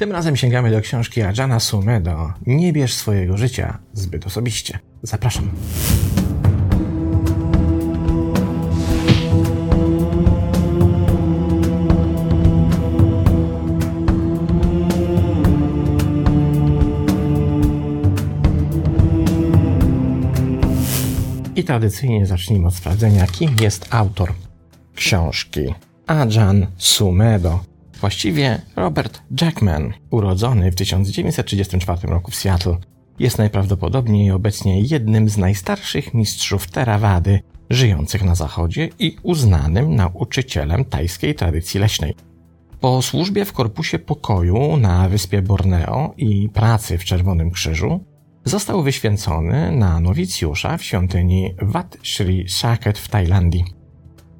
Tym razem sięgamy do książki Ajana Sumedo Nie bierz swojego życia zbyt osobiście. Zapraszam. I tradycyjnie zacznijmy od sprawdzenia, kim jest autor książki. Ajan Sumedo, właściwie Robert Jackman, urodzony w 1934 roku w Seattle, jest najprawdopodobniej obecnie jednym z najstarszych mistrzów terawady żyjących na zachodzie i uznanym nauczycielem tajskiej tradycji leśnej. Po służbie w Korpusie Pokoju na wyspie Borneo i pracy w Czerwonym Krzyżu został wyświęcony na nowicjusza w świątyni Wat Sri Saket w Tajlandii.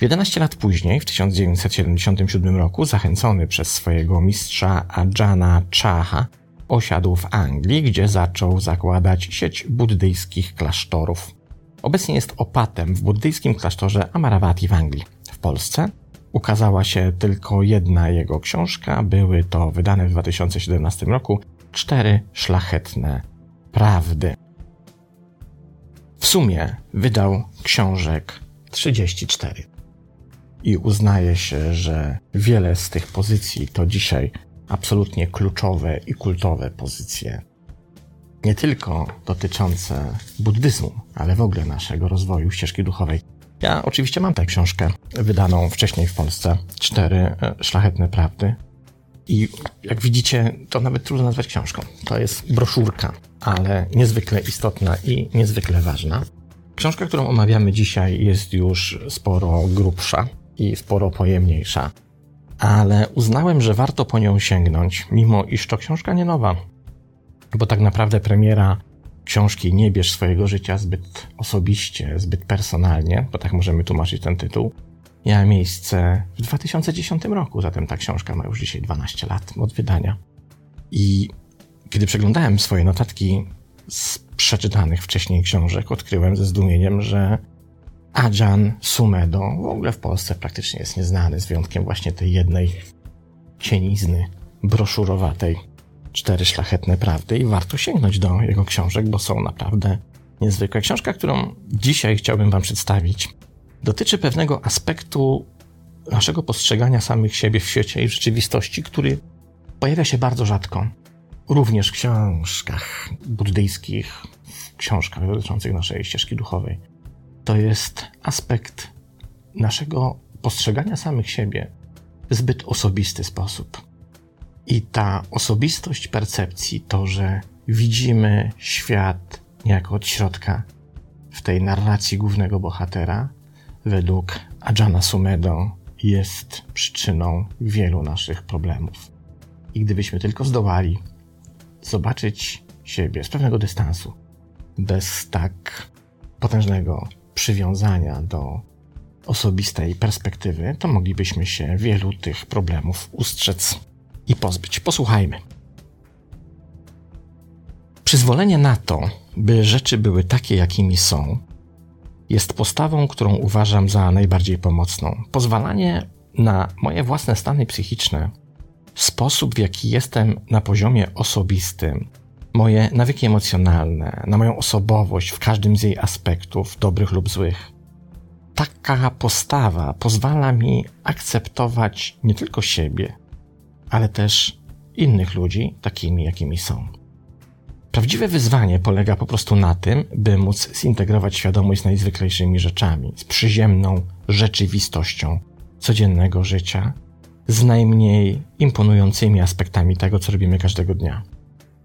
11 lat później, w 1977 roku, zachęcony przez swojego mistrza Ajana Chaha, osiadł w Anglii, gdzie zaczął zakładać sieć buddyjskich klasztorów. Obecnie jest opatem w buddyjskim klasztorze Amaravati w Anglii. W Polsce ukazała się tylko jedna jego książka, były to wydane w 2017 roku cztery szlachetne prawdy. W sumie wydał książek 34. I uznaje się, że wiele z tych pozycji to dzisiaj absolutnie kluczowe i kultowe pozycje. Nie tylko dotyczące buddyzmu, ale w ogóle naszego rozwoju ścieżki duchowej. Ja oczywiście mam tę książkę wydaną wcześniej w Polsce. Cztery e, szlachetne prawdy. I jak widzicie, to nawet trudno nazwać książką. To jest broszurka ale niezwykle istotna i niezwykle ważna. Książka, którą omawiamy dzisiaj, jest już sporo grubsza i sporo pojemniejsza, ale uznałem, że warto po nią sięgnąć, mimo iż to książka nie nowa, bo tak naprawdę premiera książki Nie bierz swojego życia zbyt osobiście, zbyt personalnie, bo tak możemy tłumaczyć ten tytuł, miała miejsce w 2010 roku, zatem ta książka ma już dzisiaj 12 lat od wydania. I kiedy przeglądałem swoje notatki z przeczytanych wcześniej książek, odkryłem ze zdumieniem, że Ajan Sumedo w ogóle w Polsce praktycznie jest nieznany, z wyjątkiem właśnie tej jednej cienizny broszurowatej. Cztery szlachetne prawdy i warto sięgnąć do jego książek, bo są naprawdę niezwykłe. Książka, którą dzisiaj chciałbym Wam przedstawić, dotyczy pewnego aspektu naszego postrzegania samych siebie w świecie i w rzeczywistości, który pojawia się bardzo rzadko również w książkach buddyjskich, w książkach dotyczących naszej ścieżki duchowej. To jest aspekt naszego postrzegania samych siebie w zbyt osobisty sposób. I ta osobistość percepcji, to, że widzimy świat niejako od środka w tej narracji głównego bohatera, według Ajana Sumedo jest przyczyną wielu naszych problemów. I gdybyśmy tylko zdołali zobaczyć siebie z pewnego dystansu, bez tak potężnego przywiązania do osobistej perspektywy, to moglibyśmy się wielu tych problemów ustrzec i pozbyć. Posłuchajmy. Przyzwolenie na to, by rzeczy były takie, jakimi są, jest postawą, którą uważam za najbardziej pomocną. Pozwalanie na moje własne stany psychiczne sposób, w jaki jestem na poziomie osobistym, moje nawyki emocjonalne, na moją osobowość w każdym z jej aspektów, dobrych lub złych. Taka postawa pozwala mi akceptować nie tylko siebie, ale też innych ludzi takimi, jakimi są. Prawdziwe wyzwanie polega po prostu na tym, by móc zintegrować świadomość z najzwyklejszymi rzeczami, z przyziemną rzeczywistością codziennego życia z najmniej imponującymi aspektami tego, co robimy każdego dnia.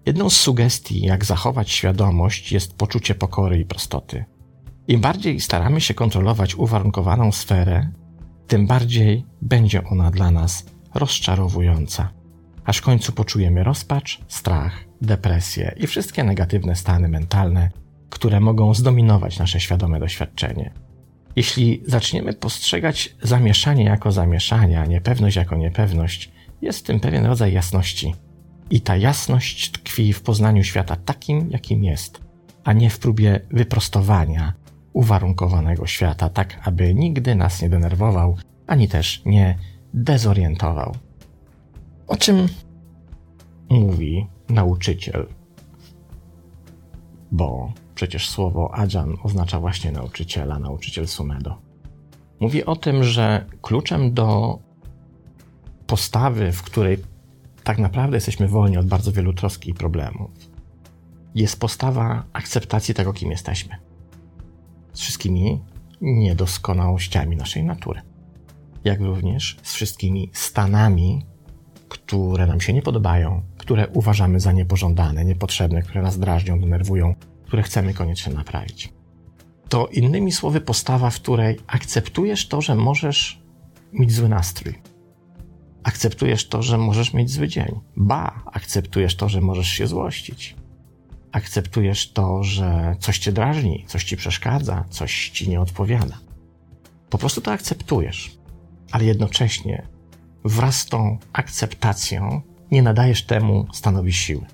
Jedną z sugestii, jak zachować świadomość, jest poczucie pokory i prostoty. Im bardziej staramy się kontrolować uwarunkowaną sferę, tym bardziej będzie ona dla nas rozczarowująca, aż w końcu poczujemy rozpacz, strach, depresję i wszystkie negatywne stany mentalne, które mogą zdominować nasze świadome doświadczenie. Jeśli zaczniemy postrzegać zamieszanie jako zamieszanie, a niepewność jako niepewność, jest w tym pewien rodzaj jasności. I ta jasność tkwi w poznaniu świata takim, jakim jest, a nie w próbie wyprostowania uwarunkowanego świata, tak aby nigdy nas nie denerwował, ani też nie dezorientował. O czym mówi nauczyciel? Bo przecież słowo Ajan oznacza właśnie nauczyciela, nauczyciel Sumedo. Mówi o tym, że kluczem do postawy, w której tak naprawdę jesteśmy wolni od bardzo wielu troski i problemów, jest postawa akceptacji tego, kim jesteśmy. Z wszystkimi niedoskonałościami naszej natury. Jak również z wszystkimi stanami, które nam się nie podobają, które uważamy za niepożądane, niepotrzebne, które nas drażnią, denerwują, które chcemy koniecznie naprawić. To innymi słowy postawa, w której akceptujesz to, że możesz mieć zły nastrój. Akceptujesz to, że możesz mieć zły dzień. Ba, akceptujesz to, że możesz się złościć. Akceptujesz to, że coś cię drażni, coś ci przeszkadza, coś ci nie odpowiada. Po prostu to akceptujesz, ale jednocześnie wraz z tą akceptacją nie nadajesz temu stanowi siły.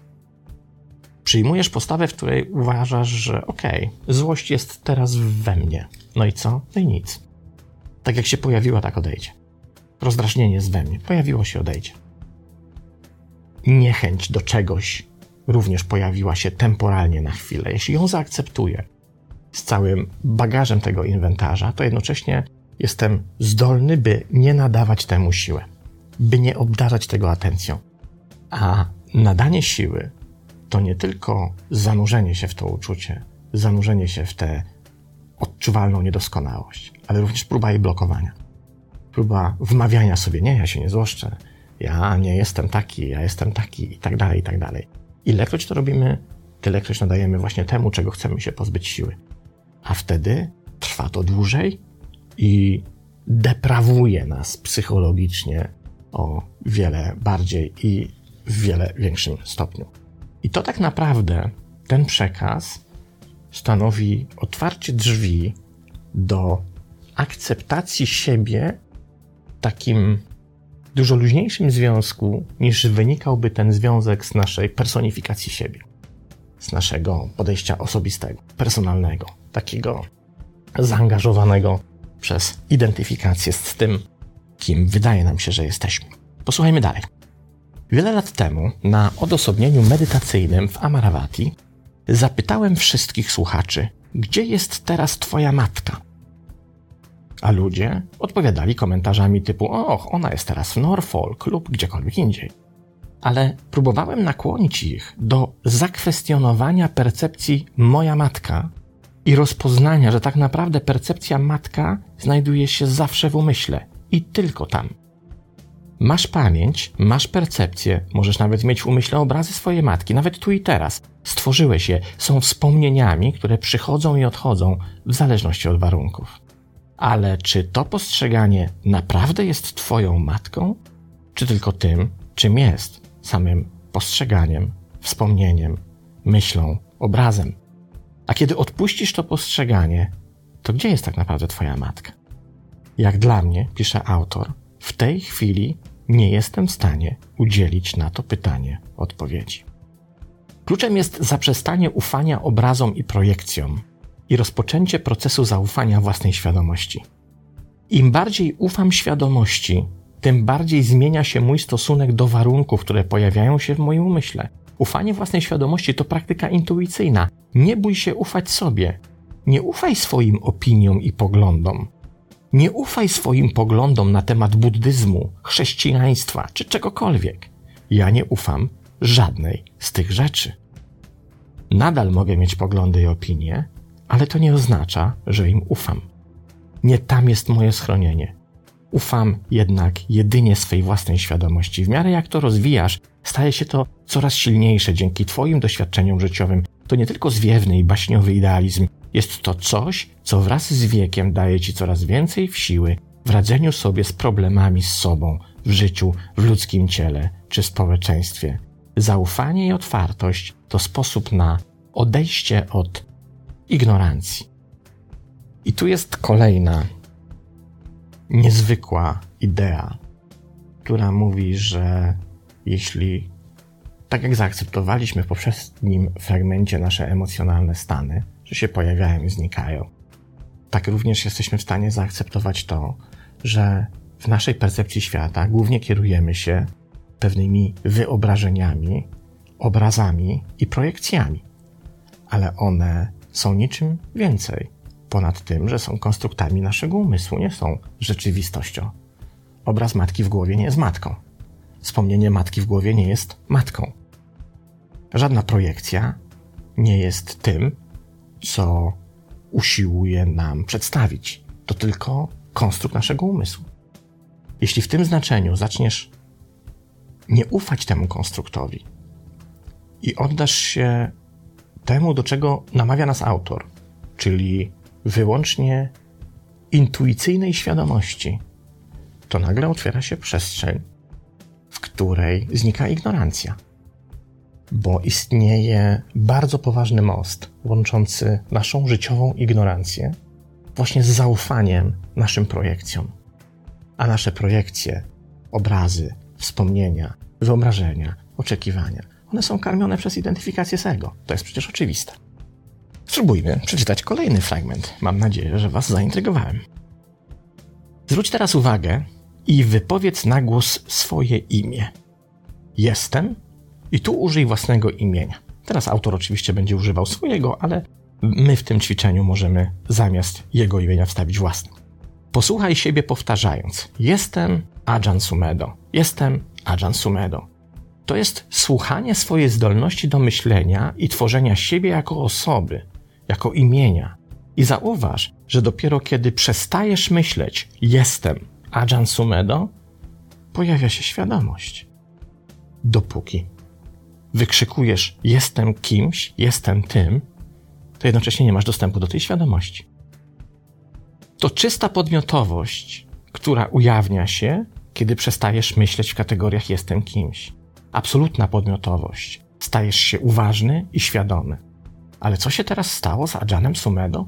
Przyjmujesz postawę, w której uważasz, że okej, okay, złość jest teraz we mnie. No i co? No i nic. Tak jak się pojawiła, tak odejdzie. Rozdrażnienie jest we mnie. Pojawiło się, odejdzie. Niechęć do czegoś również pojawiła się temporalnie na chwilę. Jeśli ją zaakceptuję z całym bagażem tego inwentarza, to jednocześnie jestem zdolny, by nie nadawać temu siłę, by nie obdarzać tego atencją. A nadanie siły to nie tylko zanurzenie się w to uczucie, zanurzenie się w tę odczuwalną niedoskonałość, ale również próba jej blokowania. Próba wmawiania sobie, nie, ja się nie złoszczę, ja nie jestem taki, ja jestem taki i tak dalej, i tak dalej. Ilekroć to robimy, tylekroć nadajemy właśnie temu, czego chcemy się pozbyć siły. A wtedy trwa to dłużej i deprawuje nas psychologicznie o wiele bardziej i w wiele większym stopniu. I to tak naprawdę ten przekaz stanowi otwarcie drzwi do akceptacji siebie takim dużo luźniejszym związku, niż wynikałby ten związek z naszej personifikacji siebie, z naszego podejścia osobistego, personalnego, takiego zaangażowanego przez identyfikację z tym, kim wydaje nam się, że jesteśmy. Posłuchajmy dalej. Wiele lat temu na odosobnieniu medytacyjnym w Amaravati zapytałem wszystkich słuchaczy, gdzie jest teraz Twoja matka? A ludzie odpowiadali komentarzami typu: Och, ona jest teraz w Norfolk lub gdziekolwiek indziej. Ale próbowałem nakłonić ich do zakwestionowania percepcji moja matka i rozpoznania, że tak naprawdę percepcja matka znajduje się zawsze w umyśle i tylko tam. Masz pamięć, masz percepcję, możesz nawet mieć w umyśle obrazy swojej matki, nawet tu i teraz. Stworzyłeś je, są wspomnieniami, które przychodzą i odchodzą w zależności od warunków. Ale czy to postrzeganie naprawdę jest Twoją matką, czy tylko tym, czym jest, samym postrzeganiem, wspomnieniem, myślą, obrazem? A kiedy odpuścisz to postrzeganie, to gdzie jest tak naprawdę Twoja matka? Jak dla mnie, pisze autor, w tej chwili nie jestem w stanie udzielić na to pytanie odpowiedzi. Kluczem jest zaprzestanie ufania obrazom i projekcjom i rozpoczęcie procesu zaufania własnej świadomości. Im bardziej ufam świadomości, tym bardziej zmienia się mój stosunek do warunków, które pojawiają się w moim umyśle. Ufanie własnej świadomości to praktyka intuicyjna. Nie bój się ufać sobie. Nie ufaj swoim opiniom i poglądom. Nie ufaj swoim poglądom na temat buddyzmu, chrześcijaństwa czy czegokolwiek. Ja nie ufam żadnej z tych rzeczy. Nadal mogę mieć poglądy i opinie, ale to nie oznacza, że im ufam. Nie tam jest moje schronienie. Ufam jednak jedynie swej własnej świadomości. W miarę jak to rozwijasz, staje się to coraz silniejsze dzięki Twoim doświadczeniom życiowym. To nie tylko zwiewny i baśniowy idealizm, jest to coś, co wraz z wiekiem daje Ci coraz więcej w siły w radzeniu sobie z problemami z sobą, w życiu, w ludzkim ciele czy społeczeństwie. Zaufanie i otwartość to sposób na odejście od ignorancji. I tu jest kolejna niezwykła idea, która mówi, że jeśli tak jak zaakceptowaliśmy w poprzednim fragmencie nasze emocjonalne stany, że się pojawiają i znikają, tak również jesteśmy w stanie zaakceptować to, że w naszej percepcji świata głównie kierujemy się pewnymi wyobrażeniami, obrazami i projekcjami, ale one są niczym więcej ponad tym, że są konstruktami naszego umysłu, nie są rzeczywistością. Obraz matki w głowie nie jest matką. Wspomnienie matki w głowie nie jest matką. Żadna projekcja nie jest tym, co usiłuje nam przedstawić. To tylko konstrukt naszego umysłu. Jeśli w tym znaczeniu zaczniesz nie ufać temu konstruktowi i oddasz się temu, do czego namawia nas autor, czyli wyłącznie intuicyjnej świadomości, to nagle otwiera się przestrzeń, w której znika ignorancja. Bo istnieje bardzo poważny most łączący naszą życiową ignorancję właśnie z zaufaniem naszym projekcjom. A nasze projekcje, obrazy, wspomnienia, wyobrażenia, oczekiwania, one są karmione przez identyfikację z ego. To jest przecież oczywiste. Spróbujmy przeczytać kolejny fragment. Mam nadzieję, że Was zaintrygowałem. Zwróć teraz uwagę i wypowiedz na głos swoje imię. Jestem i tu użyj własnego imienia. Teraz autor oczywiście będzie używał swojego, ale my w tym ćwiczeniu możemy zamiast jego imienia wstawić własne. Posłuchaj siebie powtarzając: Jestem Ajan Sumedo. Jestem Ajan Sumedo. To jest słuchanie swojej zdolności do myślenia i tworzenia siebie jako osoby, jako imienia. I zauważ, że dopiero kiedy przestajesz myśleć jestem Ajan Sumedo, pojawia się świadomość. Dopóki wykrzykujesz jestem kimś, jestem tym, to jednocześnie nie masz dostępu do tej świadomości. To czysta podmiotowość, która ujawnia się, kiedy przestajesz myśleć w kategoriach jestem kimś. Absolutna podmiotowość. Stajesz się uważny i świadomy. Ale co się teraz stało z Ajanem Sumedo?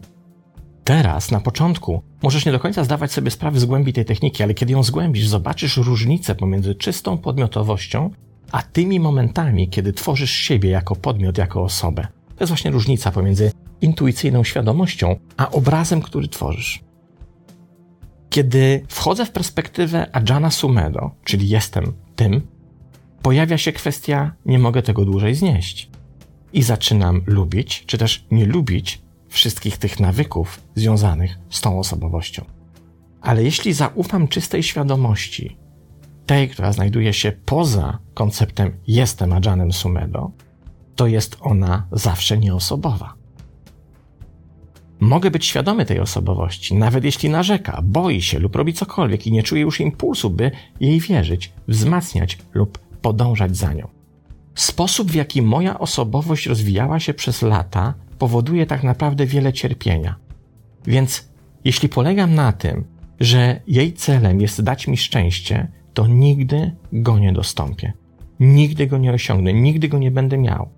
Teraz, na początku, możesz nie do końca zdawać sobie sprawy z głębi tej techniki, ale kiedy ją zgłębisz, zobaczysz różnicę pomiędzy czystą podmiotowością, a tymi momentami, kiedy tworzysz siebie jako podmiot, jako osobę. To jest właśnie różnica pomiędzy intuicyjną świadomością, a obrazem, który tworzysz. Kiedy wchodzę w perspektywę Ajana Sumedo, czyli jestem tym, pojawia się kwestia nie mogę tego dłużej znieść. I zaczynam lubić, czy też nie lubić wszystkich tych nawyków związanych z tą osobowością. Ale jeśli zaufam czystej świadomości, tej, która znajduje się poza konceptem jestem Ajanem Sumedo, to jest ona zawsze nieosobowa. Mogę być świadomy tej osobowości, nawet jeśli narzeka, boi się lub robi cokolwiek i nie czuje już impulsu, by jej wierzyć, wzmacniać lub podążać za nią. Sposób, w jaki moja osobowość rozwijała się przez lata, powoduje tak naprawdę wiele cierpienia. Więc jeśli polegam na tym, że jej celem jest dać mi szczęście, to nigdy go nie dostąpię. Nigdy go nie osiągnę, nigdy go nie będę miał.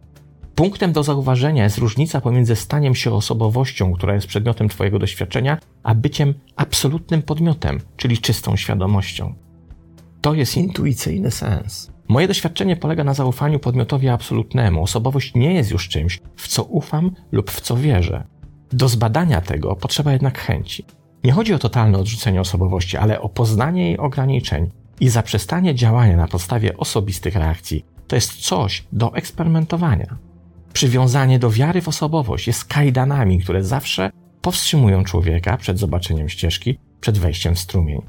Punktem do zauważenia jest różnica pomiędzy staniem się osobowością, która jest przedmiotem Twojego doświadczenia, a byciem absolutnym podmiotem, czyli czystą świadomością. To jest intuicyjny sens. Moje doświadczenie polega na zaufaniu podmiotowi absolutnemu. Osobowość nie jest już czymś, w co ufam lub w co wierzę. Do zbadania tego potrzeba jednak chęci. Nie chodzi o totalne odrzucenie osobowości, ale o poznanie jej ograniczeń i zaprzestanie działania na podstawie osobistych reakcji. To jest coś do eksperymentowania. Przywiązanie do wiary w osobowość jest kajdanami, które zawsze powstrzymują człowieka przed zobaczeniem ścieżki, przed wejściem w strumień.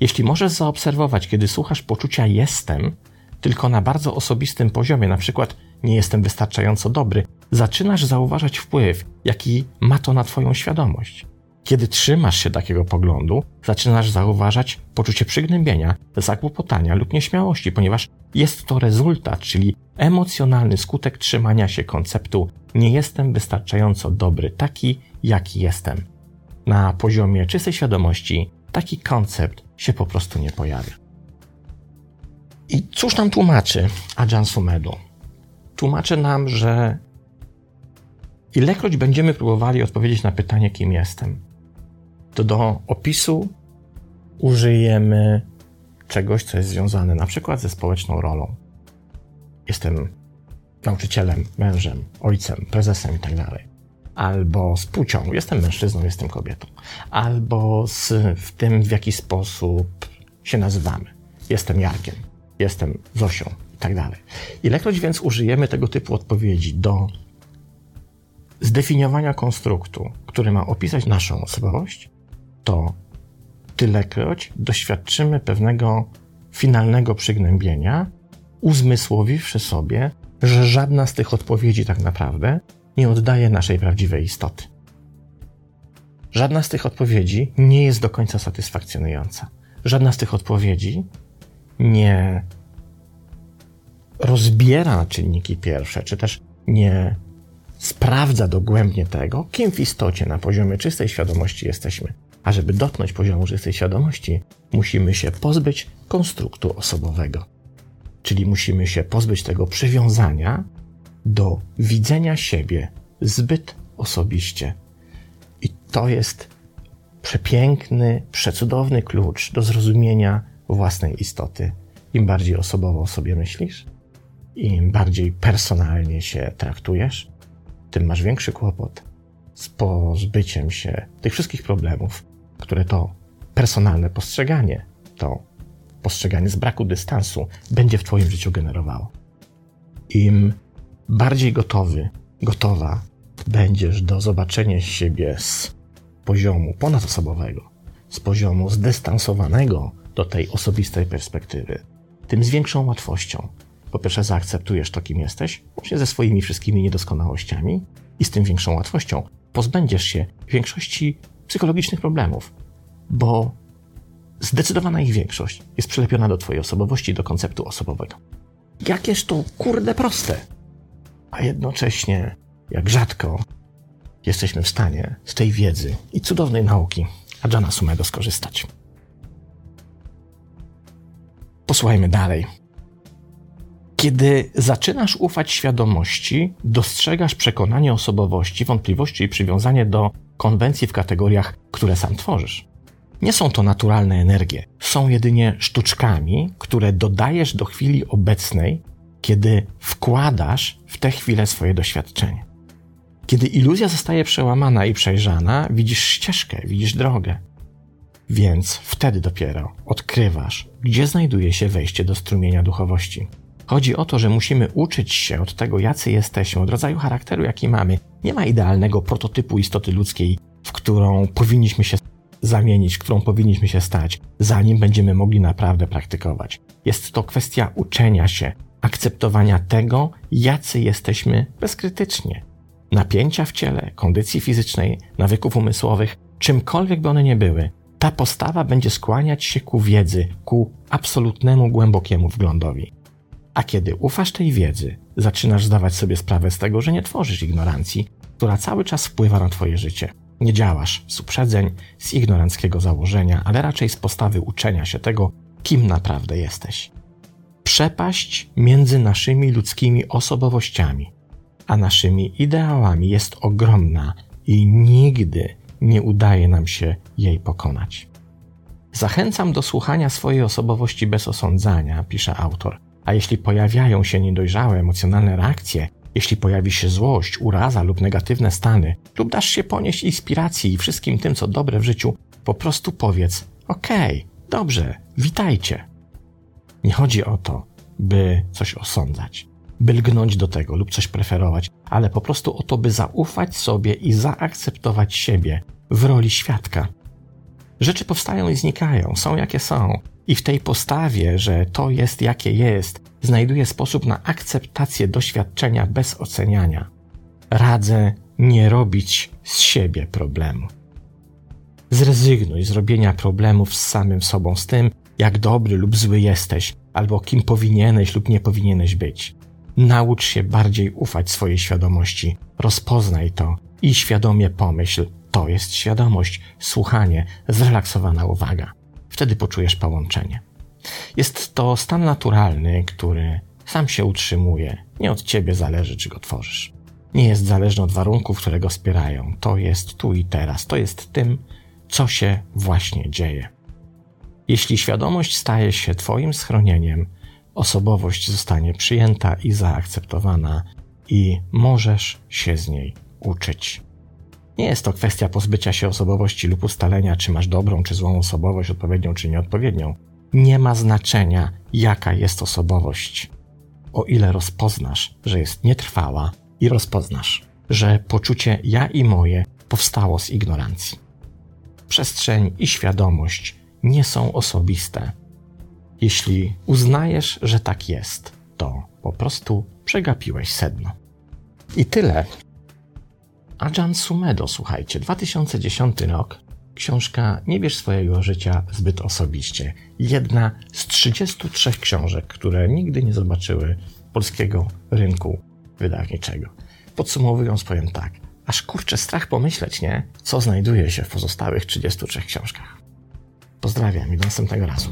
Jeśli możesz zaobserwować, kiedy słuchasz poczucia jestem, tylko na bardzo osobistym poziomie, na przykład nie jestem wystarczająco dobry, zaczynasz zauważać wpływ, jaki ma to na Twoją świadomość. Kiedy trzymasz się takiego poglądu, zaczynasz zauważać poczucie przygnębienia, zakłopotania lub nieśmiałości, ponieważ jest to rezultat, czyli emocjonalny skutek trzymania się konceptu nie jestem wystarczająco dobry taki, jaki jestem. Na poziomie czystej świadomości taki koncept się po prostu nie pojawia. I cóż nam tłumaczy Ajan Sumedu? Tłumaczy nam, że ilekroć będziemy próbowali odpowiedzieć na pytanie, kim jestem, to do opisu użyjemy czegoś, co jest związane na przykład ze społeczną rolą. Jestem nauczycielem, mężem, ojcem, prezesem itd. Tak Albo z płcią, jestem mężczyzną, jestem kobietą. Albo z w tym, w jaki sposób się nazywamy. Jestem Jarkiem. Jestem Zosią i tak dalej. Ilekroć więc użyjemy tego typu odpowiedzi do zdefiniowania konstruktu, który ma opisać naszą osobowość, to tylekroć doświadczymy pewnego finalnego przygnębienia, uzmysłowiwszy sobie, że żadna z tych odpowiedzi tak naprawdę nie oddaje naszej prawdziwej istoty. Żadna z tych odpowiedzi nie jest do końca satysfakcjonująca. Żadna z tych odpowiedzi nie rozbiera na czynniki pierwsze, czy też nie sprawdza dogłębnie tego, kim w istocie na poziomie czystej świadomości jesteśmy. A żeby dotknąć poziomu czystej świadomości, musimy się pozbyć konstruktu osobowego. Czyli musimy się pozbyć tego przywiązania do widzenia siebie zbyt osobiście. I to jest przepiękny, przecudowny klucz do zrozumienia własnej istoty. Im bardziej osobowo o sobie myślisz, im bardziej personalnie się traktujesz, tym masz większy kłopot z pozbyciem się tych wszystkich problemów, które to personalne postrzeganie, to postrzeganie z braku dystansu będzie w Twoim życiu generowało. Im bardziej gotowy, gotowa będziesz do zobaczenia siebie z poziomu ponadosobowego, z poziomu zdystansowanego do tej osobistej perspektywy, tym z większą łatwością po pierwsze zaakceptujesz to, kim jesteś, łącznie ze swoimi wszystkimi niedoskonałościami i z tym większą łatwością pozbędziesz się większości psychologicznych problemów, bo zdecydowana ich większość jest przylepiona do twojej osobowości, do konceptu osobowego. Jakież to kurde proste, a jednocześnie jak rzadko jesteśmy w stanie z tej wiedzy i cudownej nauki Adjana Sumego skorzystać. Posłuchajmy dalej. Kiedy zaczynasz ufać świadomości, dostrzegasz przekonanie osobowości, wątpliwości i przywiązanie do konwencji w kategoriach, które sam tworzysz. Nie są to naturalne energie, są jedynie sztuczkami, które dodajesz do chwili obecnej, kiedy wkładasz w tę chwilę swoje doświadczenie. Kiedy iluzja zostaje przełamana i przejrzana, widzisz ścieżkę, widzisz drogę. Więc wtedy dopiero odkrywasz, gdzie znajduje się wejście do strumienia duchowości. Chodzi o to, że musimy uczyć się od tego, jacy jesteśmy, od rodzaju charakteru, jaki mamy. Nie ma idealnego prototypu istoty ludzkiej, w którą powinniśmy się zamienić, którą powinniśmy się stać, zanim będziemy mogli naprawdę praktykować. Jest to kwestia uczenia się, akceptowania tego, jacy jesteśmy bezkrytycznie. Napięcia w ciele, kondycji fizycznej, nawyków umysłowych, czymkolwiek by one nie były, ta postawa będzie skłaniać się ku wiedzy, ku absolutnemu, głębokiemu wglądowi. A kiedy ufasz tej wiedzy, zaczynasz zdawać sobie sprawę z tego, że nie tworzysz ignorancji, która cały czas wpływa na Twoje życie. Nie działasz z uprzedzeń, z ignoranckiego założenia, ale raczej z postawy uczenia się tego, kim naprawdę jesteś. Przepaść między naszymi ludzkimi osobowościami a naszymi ideałami jest ogromna i nigdy nie udaje nam się jej pokonać. Zachęcam do słuchania swojej osobowości bez osądzania, pisze autor a jeśli pojawiają się niedojrzałe emocjonalne reakcje, jeśli pojawi się złość, uraza lub negatywne stany, lub dasz się ponieść inspiracji i wszystkim tym, co dobre w życiu, po prostu powiedz: Okej, okay, dobrze, witajcie. Nie chodzi o to, by coś osądzać, by lgnąć do tego lub coś preferować, ale po prostu o to, by zaufać sobie i zaakceptować siebie w roli świadka. Rzeczy powstają i znikają, są jakie są, i w tej postawie, że to jest jakie jest, znajduje sposób na akceptację doświadczenia bez oceniania. Radzę nie robić z siebie problemu. Zrezygnuj z robienia problemów z samym sobą, z tym, jak dobry lub zły jesteś, albo kim powinieneś lub nie powinieneś być. Naucz się bardziej ufać swojej świadomości, rozpoznaj to i świadomie pomyśl, to jest świadomość, słuchanie, zrelaksowana uwaga wtedy poczujesz połączenie. Jest to stan naturalny, który sam się utrzymuje. Nie od ciebie zależy, czy go tworzysz. Nie jest zależny od warunków, które go wspierają. To jest tu i teraz. To jest tym, co się właśnie dzieje. Jeśli świadomość staje się Twoim schronieniem, osobowość zostanie przyjęta i zaakceptowana, i możesz się z niej uczyć. Nie jest to kwestia pozbycia się osobowości lub ustalenia, czy masz dobrą czy złą osobowość, odpowiednią czy nieodpowiednią. Nie ma znaczenia, jaka jest osobowość, o ile rozpoznasz, że jest nietrwała i rozpoznasz, że poczucie ja i moje powstało z ignorancji. Przestrzeń i świadomość nie są osobiste. Jeśli uznajesz, że tak jest, to po prostu przegapiłeś sedno. I tyle. Ajan Sumedo, słuchajcie, 2010 rok. Książka Nie bierz swojego życia zbyt osobiście. Jedna z 33 książek, które nigdy nie zobaczyły polskiego rynku wydawniczego. Podsumowując, powiem tak. Aż kurczę strach pomyśleć, nie? Co znajduje się w pozostałych 33 książkach. Pozdrawiam i do następnego razu.